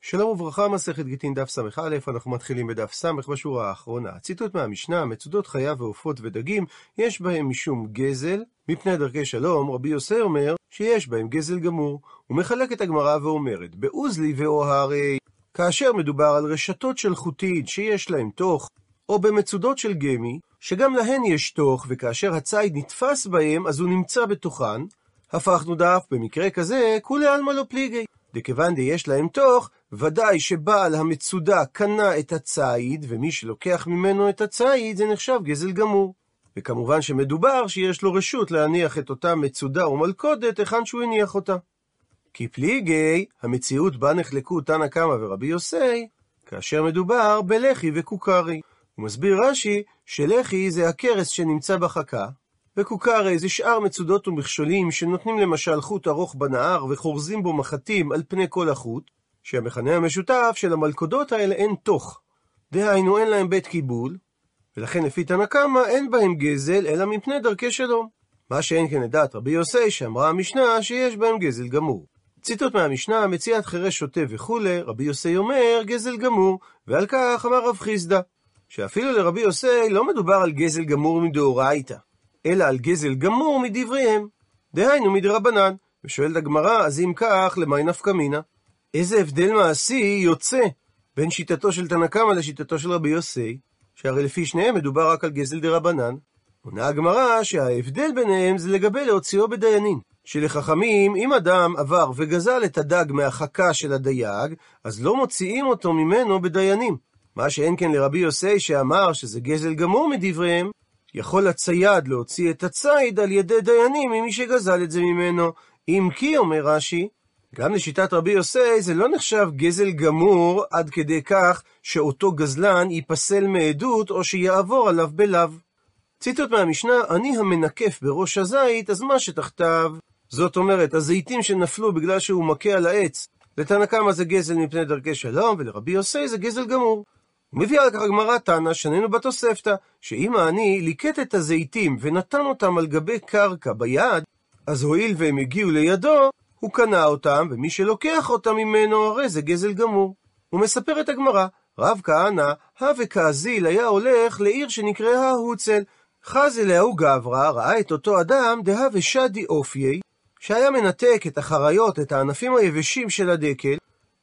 שלום וברכה, מסכת גיטין דף ס"א, אנחנו מתחילים בדף ס' בשורה האחרונה. ציטוט מהמשנה, מצודות חיה ועופות ודגים, יש בהם משום גזל, מפני דרכי שלום, רבי יוסי אומר שיש בהם גזל גמור. הוא מחלק את הגמרא ואומרת, בעוזלי ואוהרי, כאשר מדובר על רשתות של חוטין שיש להם תוך, או במצודות של גמי, שגם להן יש תוך, וכאשר הציד נתפס בהם, אז הוא נמצא בתוכן, הפכנו דף, במקרה כזה, כולי עלמא לא פליגי. דכיוון יש להם תוך, ודאי שבעל המצודה קנה את הציד, ומי שלוקח ממנו את הציד זה נחשב גזל גמור. וכמובן שמדובר שיש לו רשות להניח את אותה מצודה או מלכודת היכן שהוא הניח אותה. כי פליגי, המציאות בה נחלקו תנא קמא ורבי יוסי, כאשר מדובר בלחי וקוקרי. הוא מסביר רש"י שלחי זה הכרס שנמצא בחכה, וקוקרי זה שאר מצודות ומכשולים שנותנים למשל חוט ארוך בנהר וחורזים בו מחטים על פני כל החוט, שהמכנה המשותף של המלכודות האלה אין תוך. דהיינו אין להם בית קיבול, ולכן לפי תנא קמא אין בהם גזל אלא מפני דרכי שלום. מה שאין כן לדעת רבי יוסי שאמרה המשנה שיש בהם גזל גמור. ציטוט מהמשנה, מציאת חירש שוטה וכולי, רבי יוסי אומר גזל גמור, ועל כך אמר רב חיסדא, שאפילו לרבי יוסי לא מדובר על גזל גמור מדאורייתא, אלא על גזל גמור מדבריהם, דהיינו מדרבנן. ושואלת הגמרא, אז אם כך, למי נפקא מינה? איזה הבדל מעשי יוצא בין שיטתו של תנא קמא לשיטתו של רבי יוסי, שהרי לפי שניהם מדובר רק על גזל דרבנן. עונה הגמרא שההבדל ביניהם זה לגבי להוציאו בדיינים. שלחכמים, אם אדם עבר וגזל את הדג מהחכה של הדייג, אז לא מוציאים אותו ממנו בדיינים. מה שאין כן לרבי יוסי שאמר שזה גזל גמור מדבריהם, יכול הצייד להוציא את הציד על ידי דיינים ממי שגזל את זה ממנו. אם כי, אומר רש"י, גם לשיטת רבי יוסי זה לא נחשב גזל גמור עד כדי כך שאותו גזלן ייפסל מעדות או שיעבור עליו בלאו. ציטוט מהמשנה, אני המנקף בראש הזית, אז מה שתחתיו? זאת אומרת, הזיתים שנפלו בגלל שהוא מכה על העץ, לתנא קמא זה גזל מפני דרכי שלום, ולרבי יוסי זה גזל גמור. הוא מביא על כך הגמרא תנא, שנינו בתוספתא, שאם העני ליקט את הזיתים ונתן אותם על גבי קרקע ביד, אז הואיל והם הגיעו לידו, הוא קנה אותם, ומי שלוקח אותם ממנו הרי זה גזל גמור. הוא מספר את הגמרא, רב כהנא, הווה כאזיל היה הולך לעיר שנקראה הוצל. חזי להוא גברא, ראה את אותו אדם, דהווה שדי אופייי, שהיה מנתק את החריות, את הענפים היבשים של הדקל,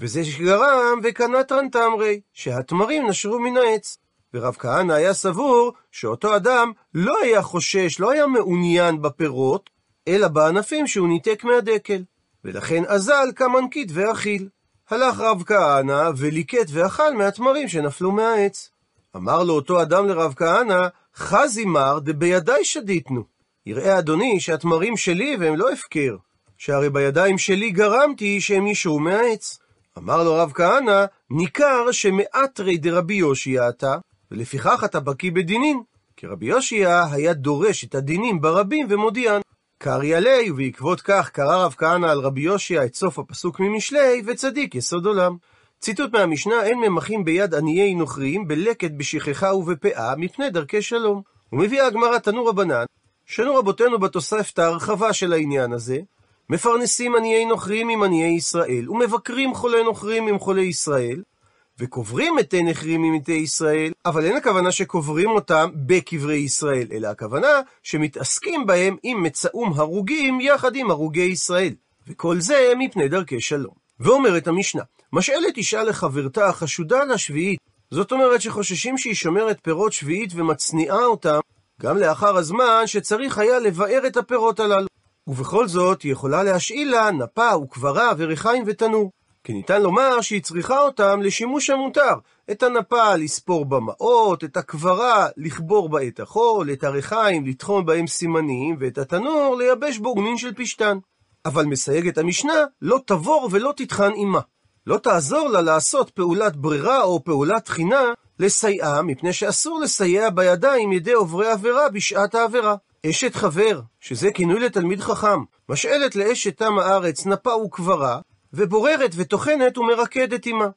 וזה שגרם וקנה טרנטמרי, שהתמרים נשרו מן העץ. ורב כהנא היה סבור שאותו אדם לא היה חושש, לא היה מעוניין בפירות, אלא בענפים שהוא ניתק מהדקל. ולכן אזל כמנקית ואכיל. הלך רב כהנא וליקט ואכל מהתמרים שנפלו מהעץ. אמר לו אותו אדם לרב כהנא, חזי מר דבידי שדיתנו. יראה אדוני שהתמרים שלי והם לא הפקר, שהרי בידיים שלי גרמתי שהם ישרו מהעץ. אמר לו רב כהנא, ניכר שמאתרי דרבי יושיע אתה, ולפיכך אתה בקיא בדינין. כי רבי יושיע היה דורש את הדינים ברבים ומודיען. קרעי עלי, ובעקבות כך קרא רב כהנא על רבי יושיע את סוף הפסוק ממשלי, וצדיק יסוד עולם. ציטוט מהמשנה, אין ממחים ביד עניי נוכרים, בלקט בשכחה ובפאה, מפני דרכי שלום. ומביאה הגמרא תנו רבנן, שנו רבותינו בתוספתא הרחבה של העניין הזה, מפרנסים עניי נוכרים עם עניי ישראל, ומבקרים חולי נוכרים עם חולי ישראל, וקוברים מתי נחרים עם מתי ישראל, אבל אין הכוונה שקוברים אותם בקברי ישראל, אלא הכוונה שמתעסקים בהם עם מצאום הרוגים יחד עם הרוגי ישראל. וכל זה מפני דרכי שלום. ואומרת המשנה, משאלת אישה לחברתה החשודה לשביעית, זאת אומרת שחוששים שהיא שומרת פירות שביעית ומצניעה אותם, גם לאחר הזמן שצריך היה לבאר את הפירות הללו. ובכל זאת היא יכולה להשאיל לה נפה וקברה וריחיים ותנור. כי ניתן לומר שהיא צריכה אותם לשימוש המותר. את הנפה לספור במעות, את הקברה לכבור בה את החול, את הריחיים לטחון בהם סימנים, ואת התנור לייבש בו גנין של פשתן. אבל מסייגת המשנה, לא תבור ולא תטחן עמה. לא תעזור לה לעשות פעולת ברירה או פעולת תחינה לסייעה, מפני שאסור לסייע בידיים ידי עוברי עבירה בשעת העבירה. אשת חבר, שזה כינוי לתלמיד חכם, משאלת לאשת תם הארץ נפה וקברה, ובוררת וטוחנת ומרקדת עמה.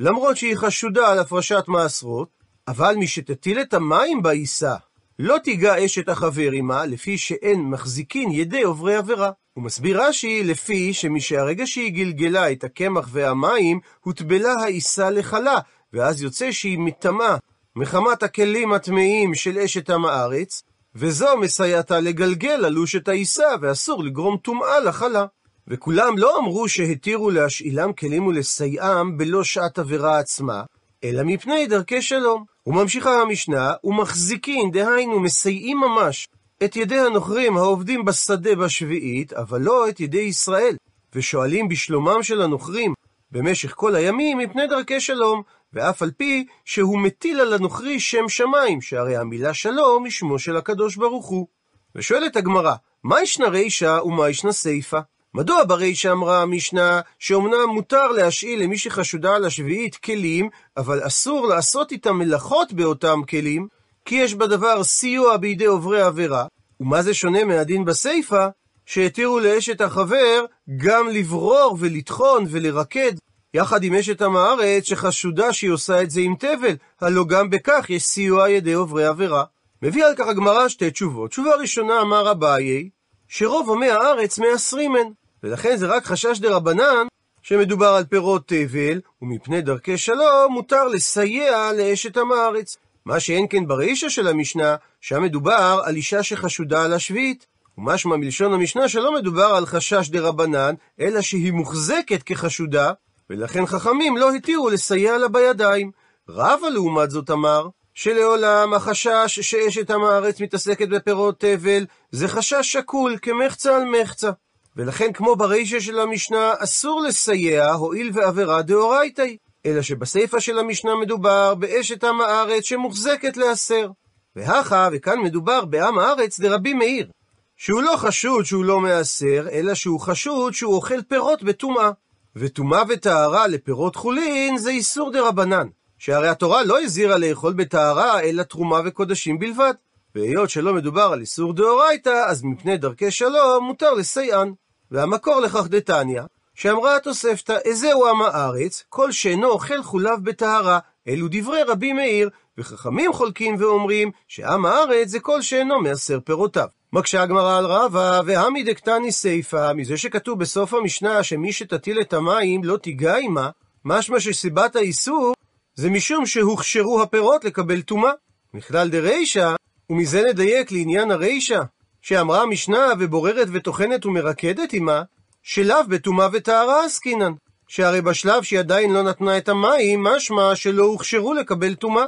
למרות שהיא חשודה על הפרשת מעשרות, אבל משתטיל את המים בעיסה, לא תיגע אשת החבר עמה, לפי שאין מחזיקין ידי עוברי עבירה. הוא מסביר רש"י, לפי שמשהרגע שהיא גלגלה את הקמח והמים, הוטבלה העיסה לחלה, ואז יוצא שהיא מטמאה מחמת הכלים הטמאים של אשת עם הארץ, וזו מסייעתה לגלגל את העיסה, ואסור לגרום טומאה לחלה. וכולם לא אמרו שהתירו להשאילם כלים ולסייעם בלא שעת עבירה עצמה, אלא מפני דרכי שלום. וממשיכה המשנה, ומחזיקין, דהיינו מסייעים ממש, את ידי הנוכרים העובדים בשדה בשביעית, אבל לא את ידי ישראל, ושואלים בשלומם של הנוכרים במשך כל הימים מפני דרכי שלום, ואף על פי שהוא מטיל על הנוכרי שם שמיים, שהרי המילה שלום היא שמו של הקדוש ברוך הוא. ושואלת הגמרא, מה ישנה רישא ומה ישנה סיפא? מדוע ברישא אמרה המשנה שאומנם מותר להשאיל למי שחשודה על השביעית כלים, אבל אסור לעשות איתם מלאכות באותם כלים, כי יש בדבר סיוע בידי עוברי עבירה, ומה זה שונה מהדין בסיפא, שהתירו לאשת החבר גם לברור ולטחון ולרקד, יחד עם אשת עם הארץ שחשודה שהיא עושה את זה עם תבל, הלא גם בכך יש סיוע ידי עוברי עבירה. מביא על כך הגמרא שתי תשובות. תשובה ראשונה אמר אביי, שרוב עמי הארץ מעשרימן, ולכן זה רק חשש דה רבנן שמדובר על פירות תבל, ומפני דרכי שלום מותר לסייע לאשת עם הארץ. מה שאין כן ברישא של המשנה, שם מדובר על אישה שחשודה על השביעית. ומשמע מלשון המשנה שלא מדובר על חשש דה רבנן, אלא שהיא מוחזקת כחשודה, ולכן חכמים לא התירו לסייע לה בידיים. רבא לעומת זאת אמר, שלעולם החשש שאשת עם הארץ מתעסקת בפירות תבל, זה חשש שקול כמחצה על מחצה. ולכן כמו ברישא של המשנה, אסור לסייע, הואיל ועבירה דאורייתא היא. אלא שבסיפא של המשנה מדובר באשת עם הארץ שמוחזקת להסר. והכה, וכאן מדובר בעם הארץ דרבי מאיר, שהוא לא חשוד שהוא לא מעשר, אלא שהוא חשוד שהוא אוכל פירות בטומאה. וטומאה וטהרה לפירות חולין זה איסור דה רבנן, שהרי התורה לא הזהירה לאכול בטהרה, אלא תרומה וקודשים בלבד. והיות שלא מדובר על איסור דאורייתא, אז מפני דרכי שלום מותר לסייען. והמקור לכך דתניא, שאמרה התוספתא, איזהו עם הארץ, כל שאינו אוכל חולב בטהרה. אלו דברי רבי מאיר, וחכמים חולקים ואומרים שעם הארץ זה כל שאינו מעשר פירותיו. מקשה הגמרא על רבא, והמי דקתני סיפא, מזה שכתוב בסוף המשנה שמי שתטיל את המים לא תיגע עמה, משמע שסיבת האיסור זה משום שהוכשרו הפירות לקבל טומאה. מכלל דרישא, ומזה נדייק לעניין הרישא, שאמרה המשנה ובוררת וטוחנת ומרקדת עמה, שלאו בטומאה וטהרה עסקינן. שהרי בשלב שהיא עדיין לא נתנה את המים, משמע שלא הוכשרו לקבל טומאה.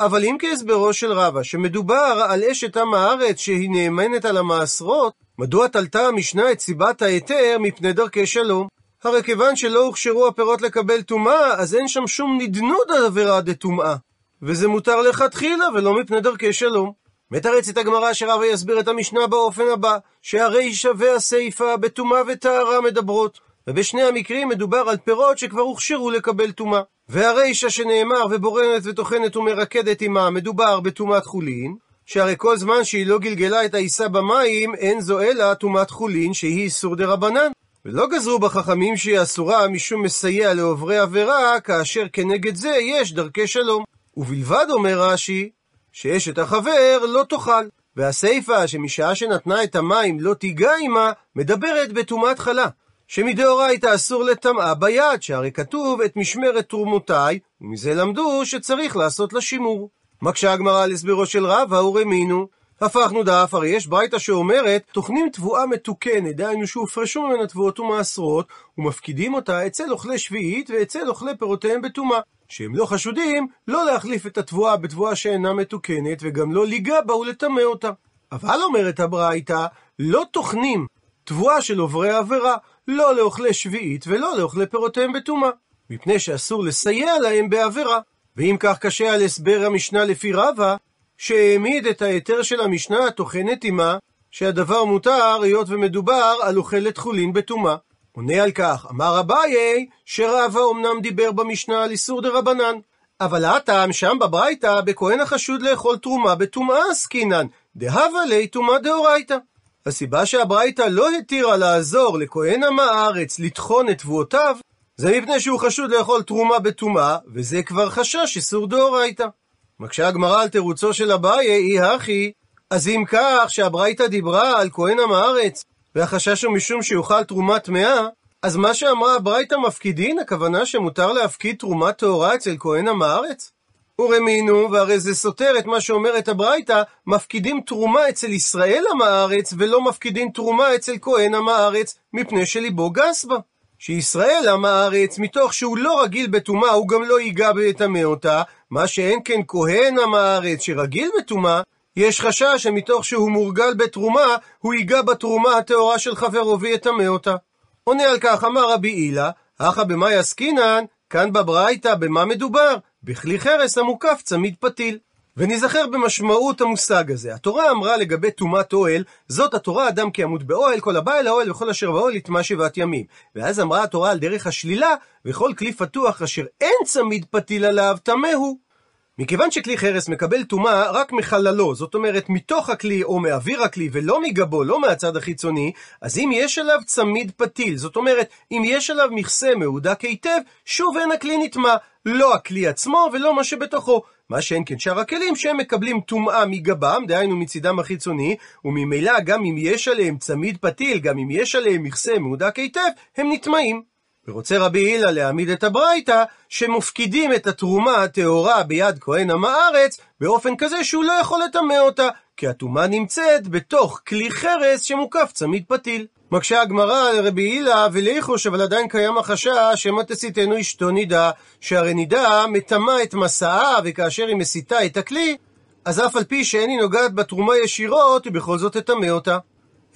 אבל אם כהסברו של רבא, שמדובר על אשת עם הארץ שהיא נאמנת על המעשרות, מדוע תלתה המשנה את סיבת ההיתר מפני דרכי שלום? הרי כיוון שלא הוכשרו הפירות לקבל טומאה, אז אין שם שום נדנוד עבירה דטומאה. וזה מותר לכתחילה ולא מפני דרכי שלום. מתרצת הגמרא שרבא יסביר את המשנה באופן הבא, שהרישא והסיפא בטומאה וטהרה מדברות. ובשני המקרים מדובר על פירות שכבר הוכשרו לקבל טומאה. והרישא שנאמר ובורנת וטוחנת ומרקדת עמה מדובר בטומאת חולין, שהרי כל זמן שהיא לא גלגלה את העיסה במים, אין זו אלא טומאת חולין שהיא איסור דה רבנן. ולא גזרו בחכמים שהיא אסורה משום מסייע לעוברי עבירה, כאשר כנגד זה יש דרכי שלום. ובלבד אומר רש"י, שאשת החבר לא תאכל. והסיפא שמשעה שנתנה את המים לא תיגע עמה, מדברת בטומאת חלה. שמדאורייתא אסור לטמאה ביד, שהרי כתוב את משמרת תרומותיי, ומזה למדו שצריך לעשות לה שימור. מקשה הגמרא על הסברו של רבא ורמינו, הפכנו דף, הרי יש ברייתא שאומרת, טוחנים תבואה מתוקנת, דהיינו שהופרשו ממנה תבואות ומעשרות, ומפקידים אותה אצל אוכלי שביעית ואצל אוכלי פירותיהם בטומאה. שהם לא חשודים לא להחליף את התבואה בתבואה שאינה מתוקנת, וגם לא ליגע בה ולטמא אותה. אבל אומרת הברייתא, לא טוחנים תבואה של עוברי עבירה, לא לאוכלי שביעית ולא לאוכלי פירותיהם בטומאה, מפני שאסור לסייע להם בעבירה. ואם כך קשה על הסבר המשנה לפי רבא, שהעמיד את ההיתר של המשנה הטוחנת עמה, שהדבר מותר היות ומדובר על אוכלת חולין בטומאה. עונה על כך, אמר אביי, שרבא אמנם דיבר במשנה על איסור דה רבנן, אבל הטעם שם בברייתא, בכהן החשוד לאכול תרומה בטומאה עסקינן, דהבה ליה טומאה דאורייתא. הסיבה שהברייתא לא התירה לעזור לכהן עם הארץ לטחון את תבואותיו, זה מפני שהוא חשוד לאכול תרומה בטומאה, וזה כבר חשש איסור דאורייתא. מקשה הגמרא על תירוצו של אביי, אי הכי, אז אם כך שהברייתא דיברה על כהן עם הארץ, והחשש הוא משום שיאכל תרומה טמאה, אז מה שאמרה הברייתא מפקידין, הכוונה שמותר להפקיד תרומה טהורה אצל כהן עם הארץ? ורמינו, והרי זה סותר את מה שאומרת הברייתא, מפקידים תרומה אצל ישראל עם הארץ, ולא מפקידים תרומה אצל כהן עם הארץ, מפני שליבו גס בה. שישראל עם הארץ, מתוך שהוא לא רגיל בטומאה, הוא גם לא ייגע ויטמא אותה, מה שאין כן כהן עם הארץ שרגיל בטומאה, יש חשש שמתוך שהוא מורגל בתרומה, הוא ייגע בתרומה הטהורה של חברו ויטמא אותה. עונה על כך אמר רבי הילה, הכא במאי עסקינן, כאן בברייתא במה מדובר? בכלי חרס המוקף צמיד פתיל. ונזכר במשמעות המושג הזה. התורה אמרה לגבי טומאת אוהל, זאת התורה אדם כי ימות באוהל, כל הבא אל האוהל וכל אשר באוהל יטמע שבעת ימים. ואז אמרה התורה על דרך השלילה, וכל כלי פתוח אשר אין צמיד פתיל עליו, טמא הוא. מכיוון שכלי חרס מקבל טומאה רק מחללו, זאת אומרת מתוך הכלי או מאוויר הכלי ולא מגבו, לא מהצד החיצוני, אז אם יש עליו צמיד פתיל, זאת אומרת, אם יש עליו מכסה מהודק היטב, שוב אין הכלי נטמע, לא הכלי עצמו ולא מה שבתוכו. מה שאין כן שאר הכלים שהם מקבלים טומאה מגבם, דהיינו מצידם החיצוני, וממילא גם אם יש עליהם צמיד פתיל, גם אם יש עליהם מכסה מהודק היטב, הם נטמעים. ורוצה רבי הילה להעמיד את הברייתא, שמופקידים את התרומה הטהורה ביד כהן עם הארץ, באופן כזה שהוא לא יכול לטמא אותה, כי הטומאה נמצאת בתוך כלי חרס שמוקף צמיד פתיל. מקשה הגמרא לרבי הילה וליחוש, אבל עדיין קיים החשש שמא תסיתנו אשתו נידה, שהרי נידה מטמאה את מסעה, וכאשר היא מסיתה את הכלי, אז אף על פי שאין היא נוגעת בתרומה ישירות, היא בכל זאת תטמא אותה.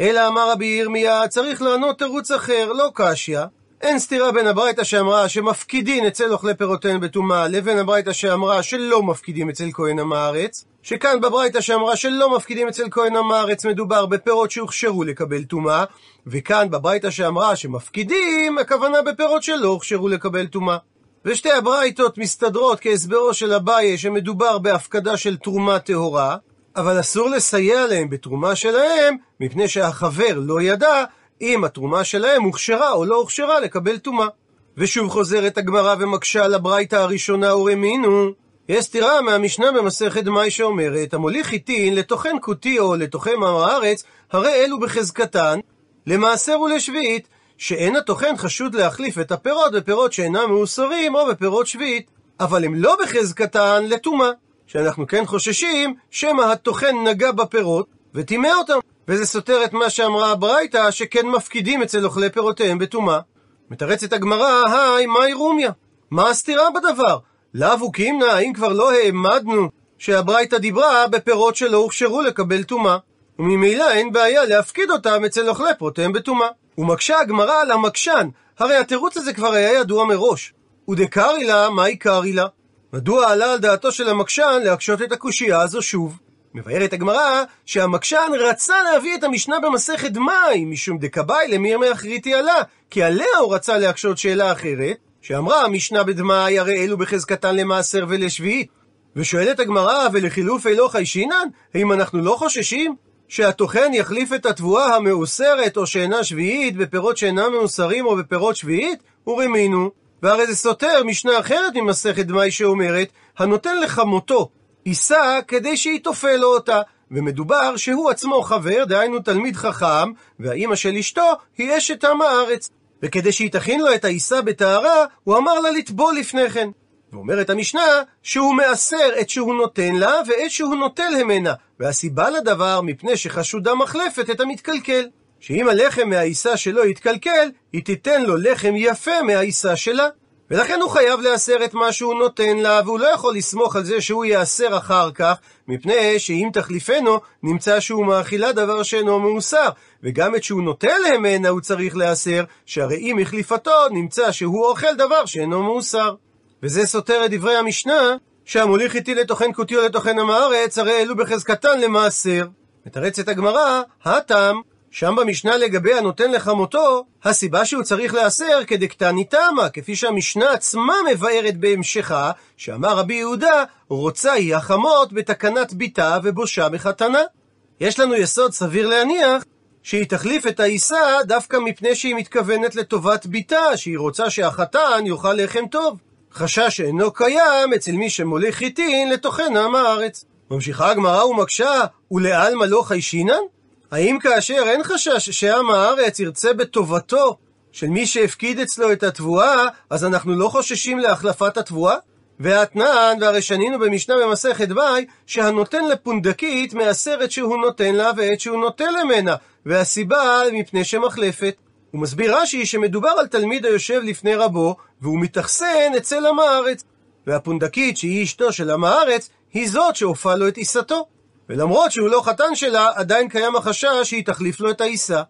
אלא אמר רבי ירמיה, צריך לענות תירוץ אחר, לא קשיא. אין סתירה בין הברייתא שאמרה שמפקידין אצל אוכלי פירותיהן בטומאה, לבין הברייתא שאמרה שלא מפקידים אצל כהן עם הארץ, שכאן בברייתא שאמרה שלא מפקידים אצל כהן עם הארץ מדובר בפירות שהוכשרו לקבל טומאה, וכאן בברייתא שאמרה שמפקידים, הכוונה בפירות שלא הוכשרו לקבל טומאה. ושתי הברייתות מסתדרות כהסברו של אביי שמדובר בהפקדה של תרומה טהורה, אבל אסור לסייע להם בתרומה שלהם, מפני שהחבר לא ידע אם התרומה שלהם הוכשרה או לא הוכשרה לקבל טומאה. ושוב חוזרת הגמרא ומקשה על הברייתא הראשונה ורמינו. יש סתירה מהמשנה במסכת מאי שאומרת, המוליך חיטין לטוחן כותי או לטוחן עם הארץ, הרי אלו בחזקתן, למעשר ולשביעית, שאין הטוחן חשוד להחליף את הפירות בפירות שאינם מאוסרים או בפירות שביעית, אבל הם לא בחזקתן לטומאה, שאנחנו כן חוששים שמא הטוחן נגע בפירות וטימא אותם. וזה סותר את מה שאמרה הברייתא, שכן מפקידים אצל אוכלי פירותיהם בטומאה. מתרצת הגמרא, היי, מהי רומיה? מה הסתירה בדבר? לאו קימנא, האם כבר לא העמדנו שהברייתא דיברה בפירות שלא הוכשרו לקבל טומאה, וממילא אין בעיה להפקיד אותם אצל אוכלי פירותיהם בטומאה. ומקשה הגמרא על המקשן, הרי התירוץ הזה כבר היה ידוע מראש. ודקרי לה, מה עיקרי לה? מדוע עלה על דעתו של המקשן להקשות את הקושייה הזו שוב? מבארת הגמרא שהמקשן רצה להביא את המשנה במסכת מים, משום דקבאי למירמי אחריתי עלה, כי עליה הוא רצה להקשות שאלה אחרת, שאמרה המשנה בדמאי הרי אלו בחזקתן למעשר ולשביעית. ושואלת הגמרא, ולחילוף אלוך הישינן, האם אנחנו לא חוששים שהטוחן יחליף את התבואה המאוסרת או שאינה שביעית בפירות שאינם מאוסרים או בפירות שביעית? ורמינו. והרי זה סותר משנה אחרת ממסכת דמאי שאומרת, הנותן לחמותו יישא כדי שיתופל לו אותה. ומדובר שהוא עצמו חבר, דהיינו תלמיד חכם, והאימא של אשתו היא אשת עם הארץ. וכדי שהיא תכין לו את העיסה בטהרה, הוא אמר לה לטבול לפני כן. ואומרת המשנה שהוא מעשר את שהוא נותן לה ואת שהוא נוטל ממנה, והסיבה לדבר מפני שחשודה מחלפת את המתקלקל. שאם הלחם מהעיסה שלו יתקלקל, היא תיתן לו לחם יפה מהעיסה שלה. ולכן הוא חייב להסר את מה שהוא נותן לה, והוא לא יכול לסמוך על זה שהוא יאסר אחר כך, מפני שאם תחליפנו, נמצא שהוא מאכילה דבר שאינו מאוסר. וגם את שהוא נוטל ממנה הוא צריך להסר, שהרי אם החליפתו, נמצא שהוא אוכל דבר שאינו מאוסר. וזה סותר את דברי המשנה, שהמוליך איתי לטוחן כותי או לטוחן עם הארץ, הרי אלו בחזקתן למעשר. מתרצת הגמרא, הטעם שם במשנה לגבי הנותן לחמותו, הסיבה שהוא צריך להסר כדקטני תמה, כפי שהמשנה עצמה מבארת בהמשכה, שאמר רבי יהודה, רוצה היא החמות בתקנת ביתה ובושה בחתנה. יש לנו יסוד סביר להניח שהיא תחליף את העיסה דווקא מפני שהיא מתכוונת לטובת ביתה, שהיא רוצה שהחתן יאכל לחם טוב. חשש שאינו קיים אצל מי שמוליך חיטין לטוחן עם הארץ. ממשיכה הגמרא ומקשה, ולעלמא לא חיישינן? האם כאשר אין חשש שעם הארץ ירצה בטובתו של מי שהפקיד אצלו את התבואה, אז אנחנו לא חוששים להחלפת התבואה? והאתנן, והרי שנינו במשנה במסכת ביי, שהנותן לפונדקית מעשרת שהוא נותן לה ועת שהוא נוטל ממנה, והסיבה מפני שמחלפת. הוא מסביר רש"י שמדובר על תלמיד היושב לפני רבו, והוא מתאכסן אצל עם הארץ. והפונדקית, שהיא אשתו של עם הארץ, היא זאת שהופעה לו את עיסתו. ולמרות שהוא לא חתן שלה, עדיין קיים החשש שהיא תחליף לו את העיסה.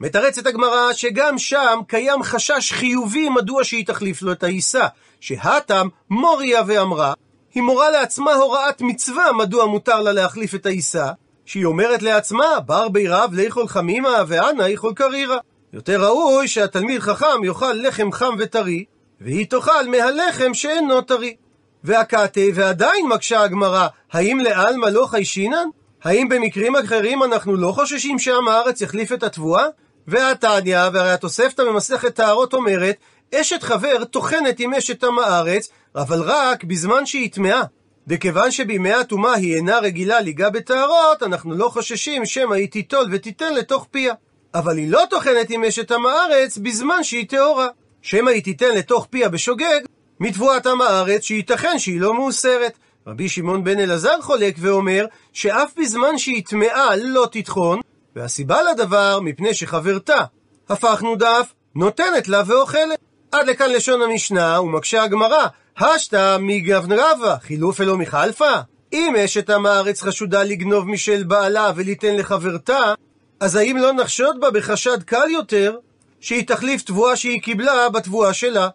מתרצת הגמרא שגם שם קיים חשש חיובי מדוע שהיא תחליף לו את העיסה, שהתם מוריה ואמרה, היא מורה לעצמה הוראת מצווה מדוע מותר לה להחליף את העיסה, שהיא אומרת לעצמה, בר בי רב לאכול חמימה ואנא איכול קרירה. יותר ראוי שהתלמיד חכם יאכל לחם חם וטרי, והיא תאכל מהלחם שאינו טרי. והקאטה, ועדיין מקשה הגמרא, האם לעלמא לא חיישינן? האם במקרים אחרים אנחנו לא חוששים שעם הארץ יחליף את התבואה? והתניא, והרי התוספתא במסכת טהרות אומרת, אשת חבר טוחנת עם אשת עם הארץ, אבל רק בזמן שהיא טמאה. וכיוון שבימי הטומאה היא אינה רגילה ליגע בטהרות, אנחנו לא חוששים שמא היא תיטול ותיתן לתוך פיה. אבל היא לא טוחנת עם אשת עם הארץ בזמן שהיא טהורה. שמא היא תיתן לתוך פיה בשוגג, מתבואת עם הארץ שייתכן שהיא לא מאוסרת. רבי שמעון בן אלעזר חולק ואומר שאף בזמן שהיא טמאה לא תטחון, והסיבה לדבר מפני שחברתה, הפכנו דף, נותנת לה ואוכלת. עד לכאן לשון המשנה, ומקשה הגמרא, השתא מגבן רבא, חילוף אלו מחלפה? אם אשת עם הארץ חשודה לגנוב משל בעלה וליתן לחברתה, אז האם לא נחשוד בה בחשד קל יותר, שהיא תחליף תבואה שהיא קיבלה בתבואה שלה?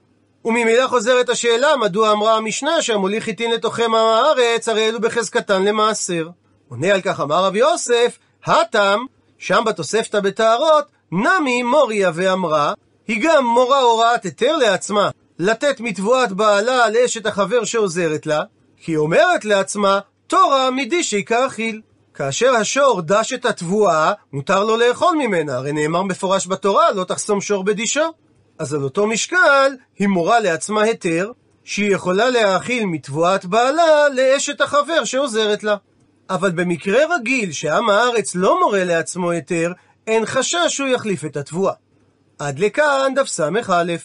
וממילא חוזרת השאלה מדוע אמרה המשנה שהמוליך חיטין לתוכם הארץ, הרי אלו בחזקתן למעשר. עונה על כך אמר רבי יוסף, הטם, שם בתוספתא בטהרות, נמי מוריה ואמרה, היא גם מורה הוראת היתר לעצמה, לתת מתבואת בעלה לאשת החבר שעוזרת לה, כי היא אומרת לעצמה, תורה מדישי כאכיל. כאשר השור דש את התבואה, מותר לו לאכול ממנה, הרי נאמר מפורש בתורה, לא תחסום שור בדישו. אז על אותו משקל, היא מורה לעצמה היתר, שהיא יכולה להאכיל מתבואת בעלה לאשת החבר שעוזרת לה. אבל במקרה רגיל שעם הארץ לא מורה לעצמו היתר, אין חשש שהוא יחליף את התבואה. עד לכאן דף ס"א.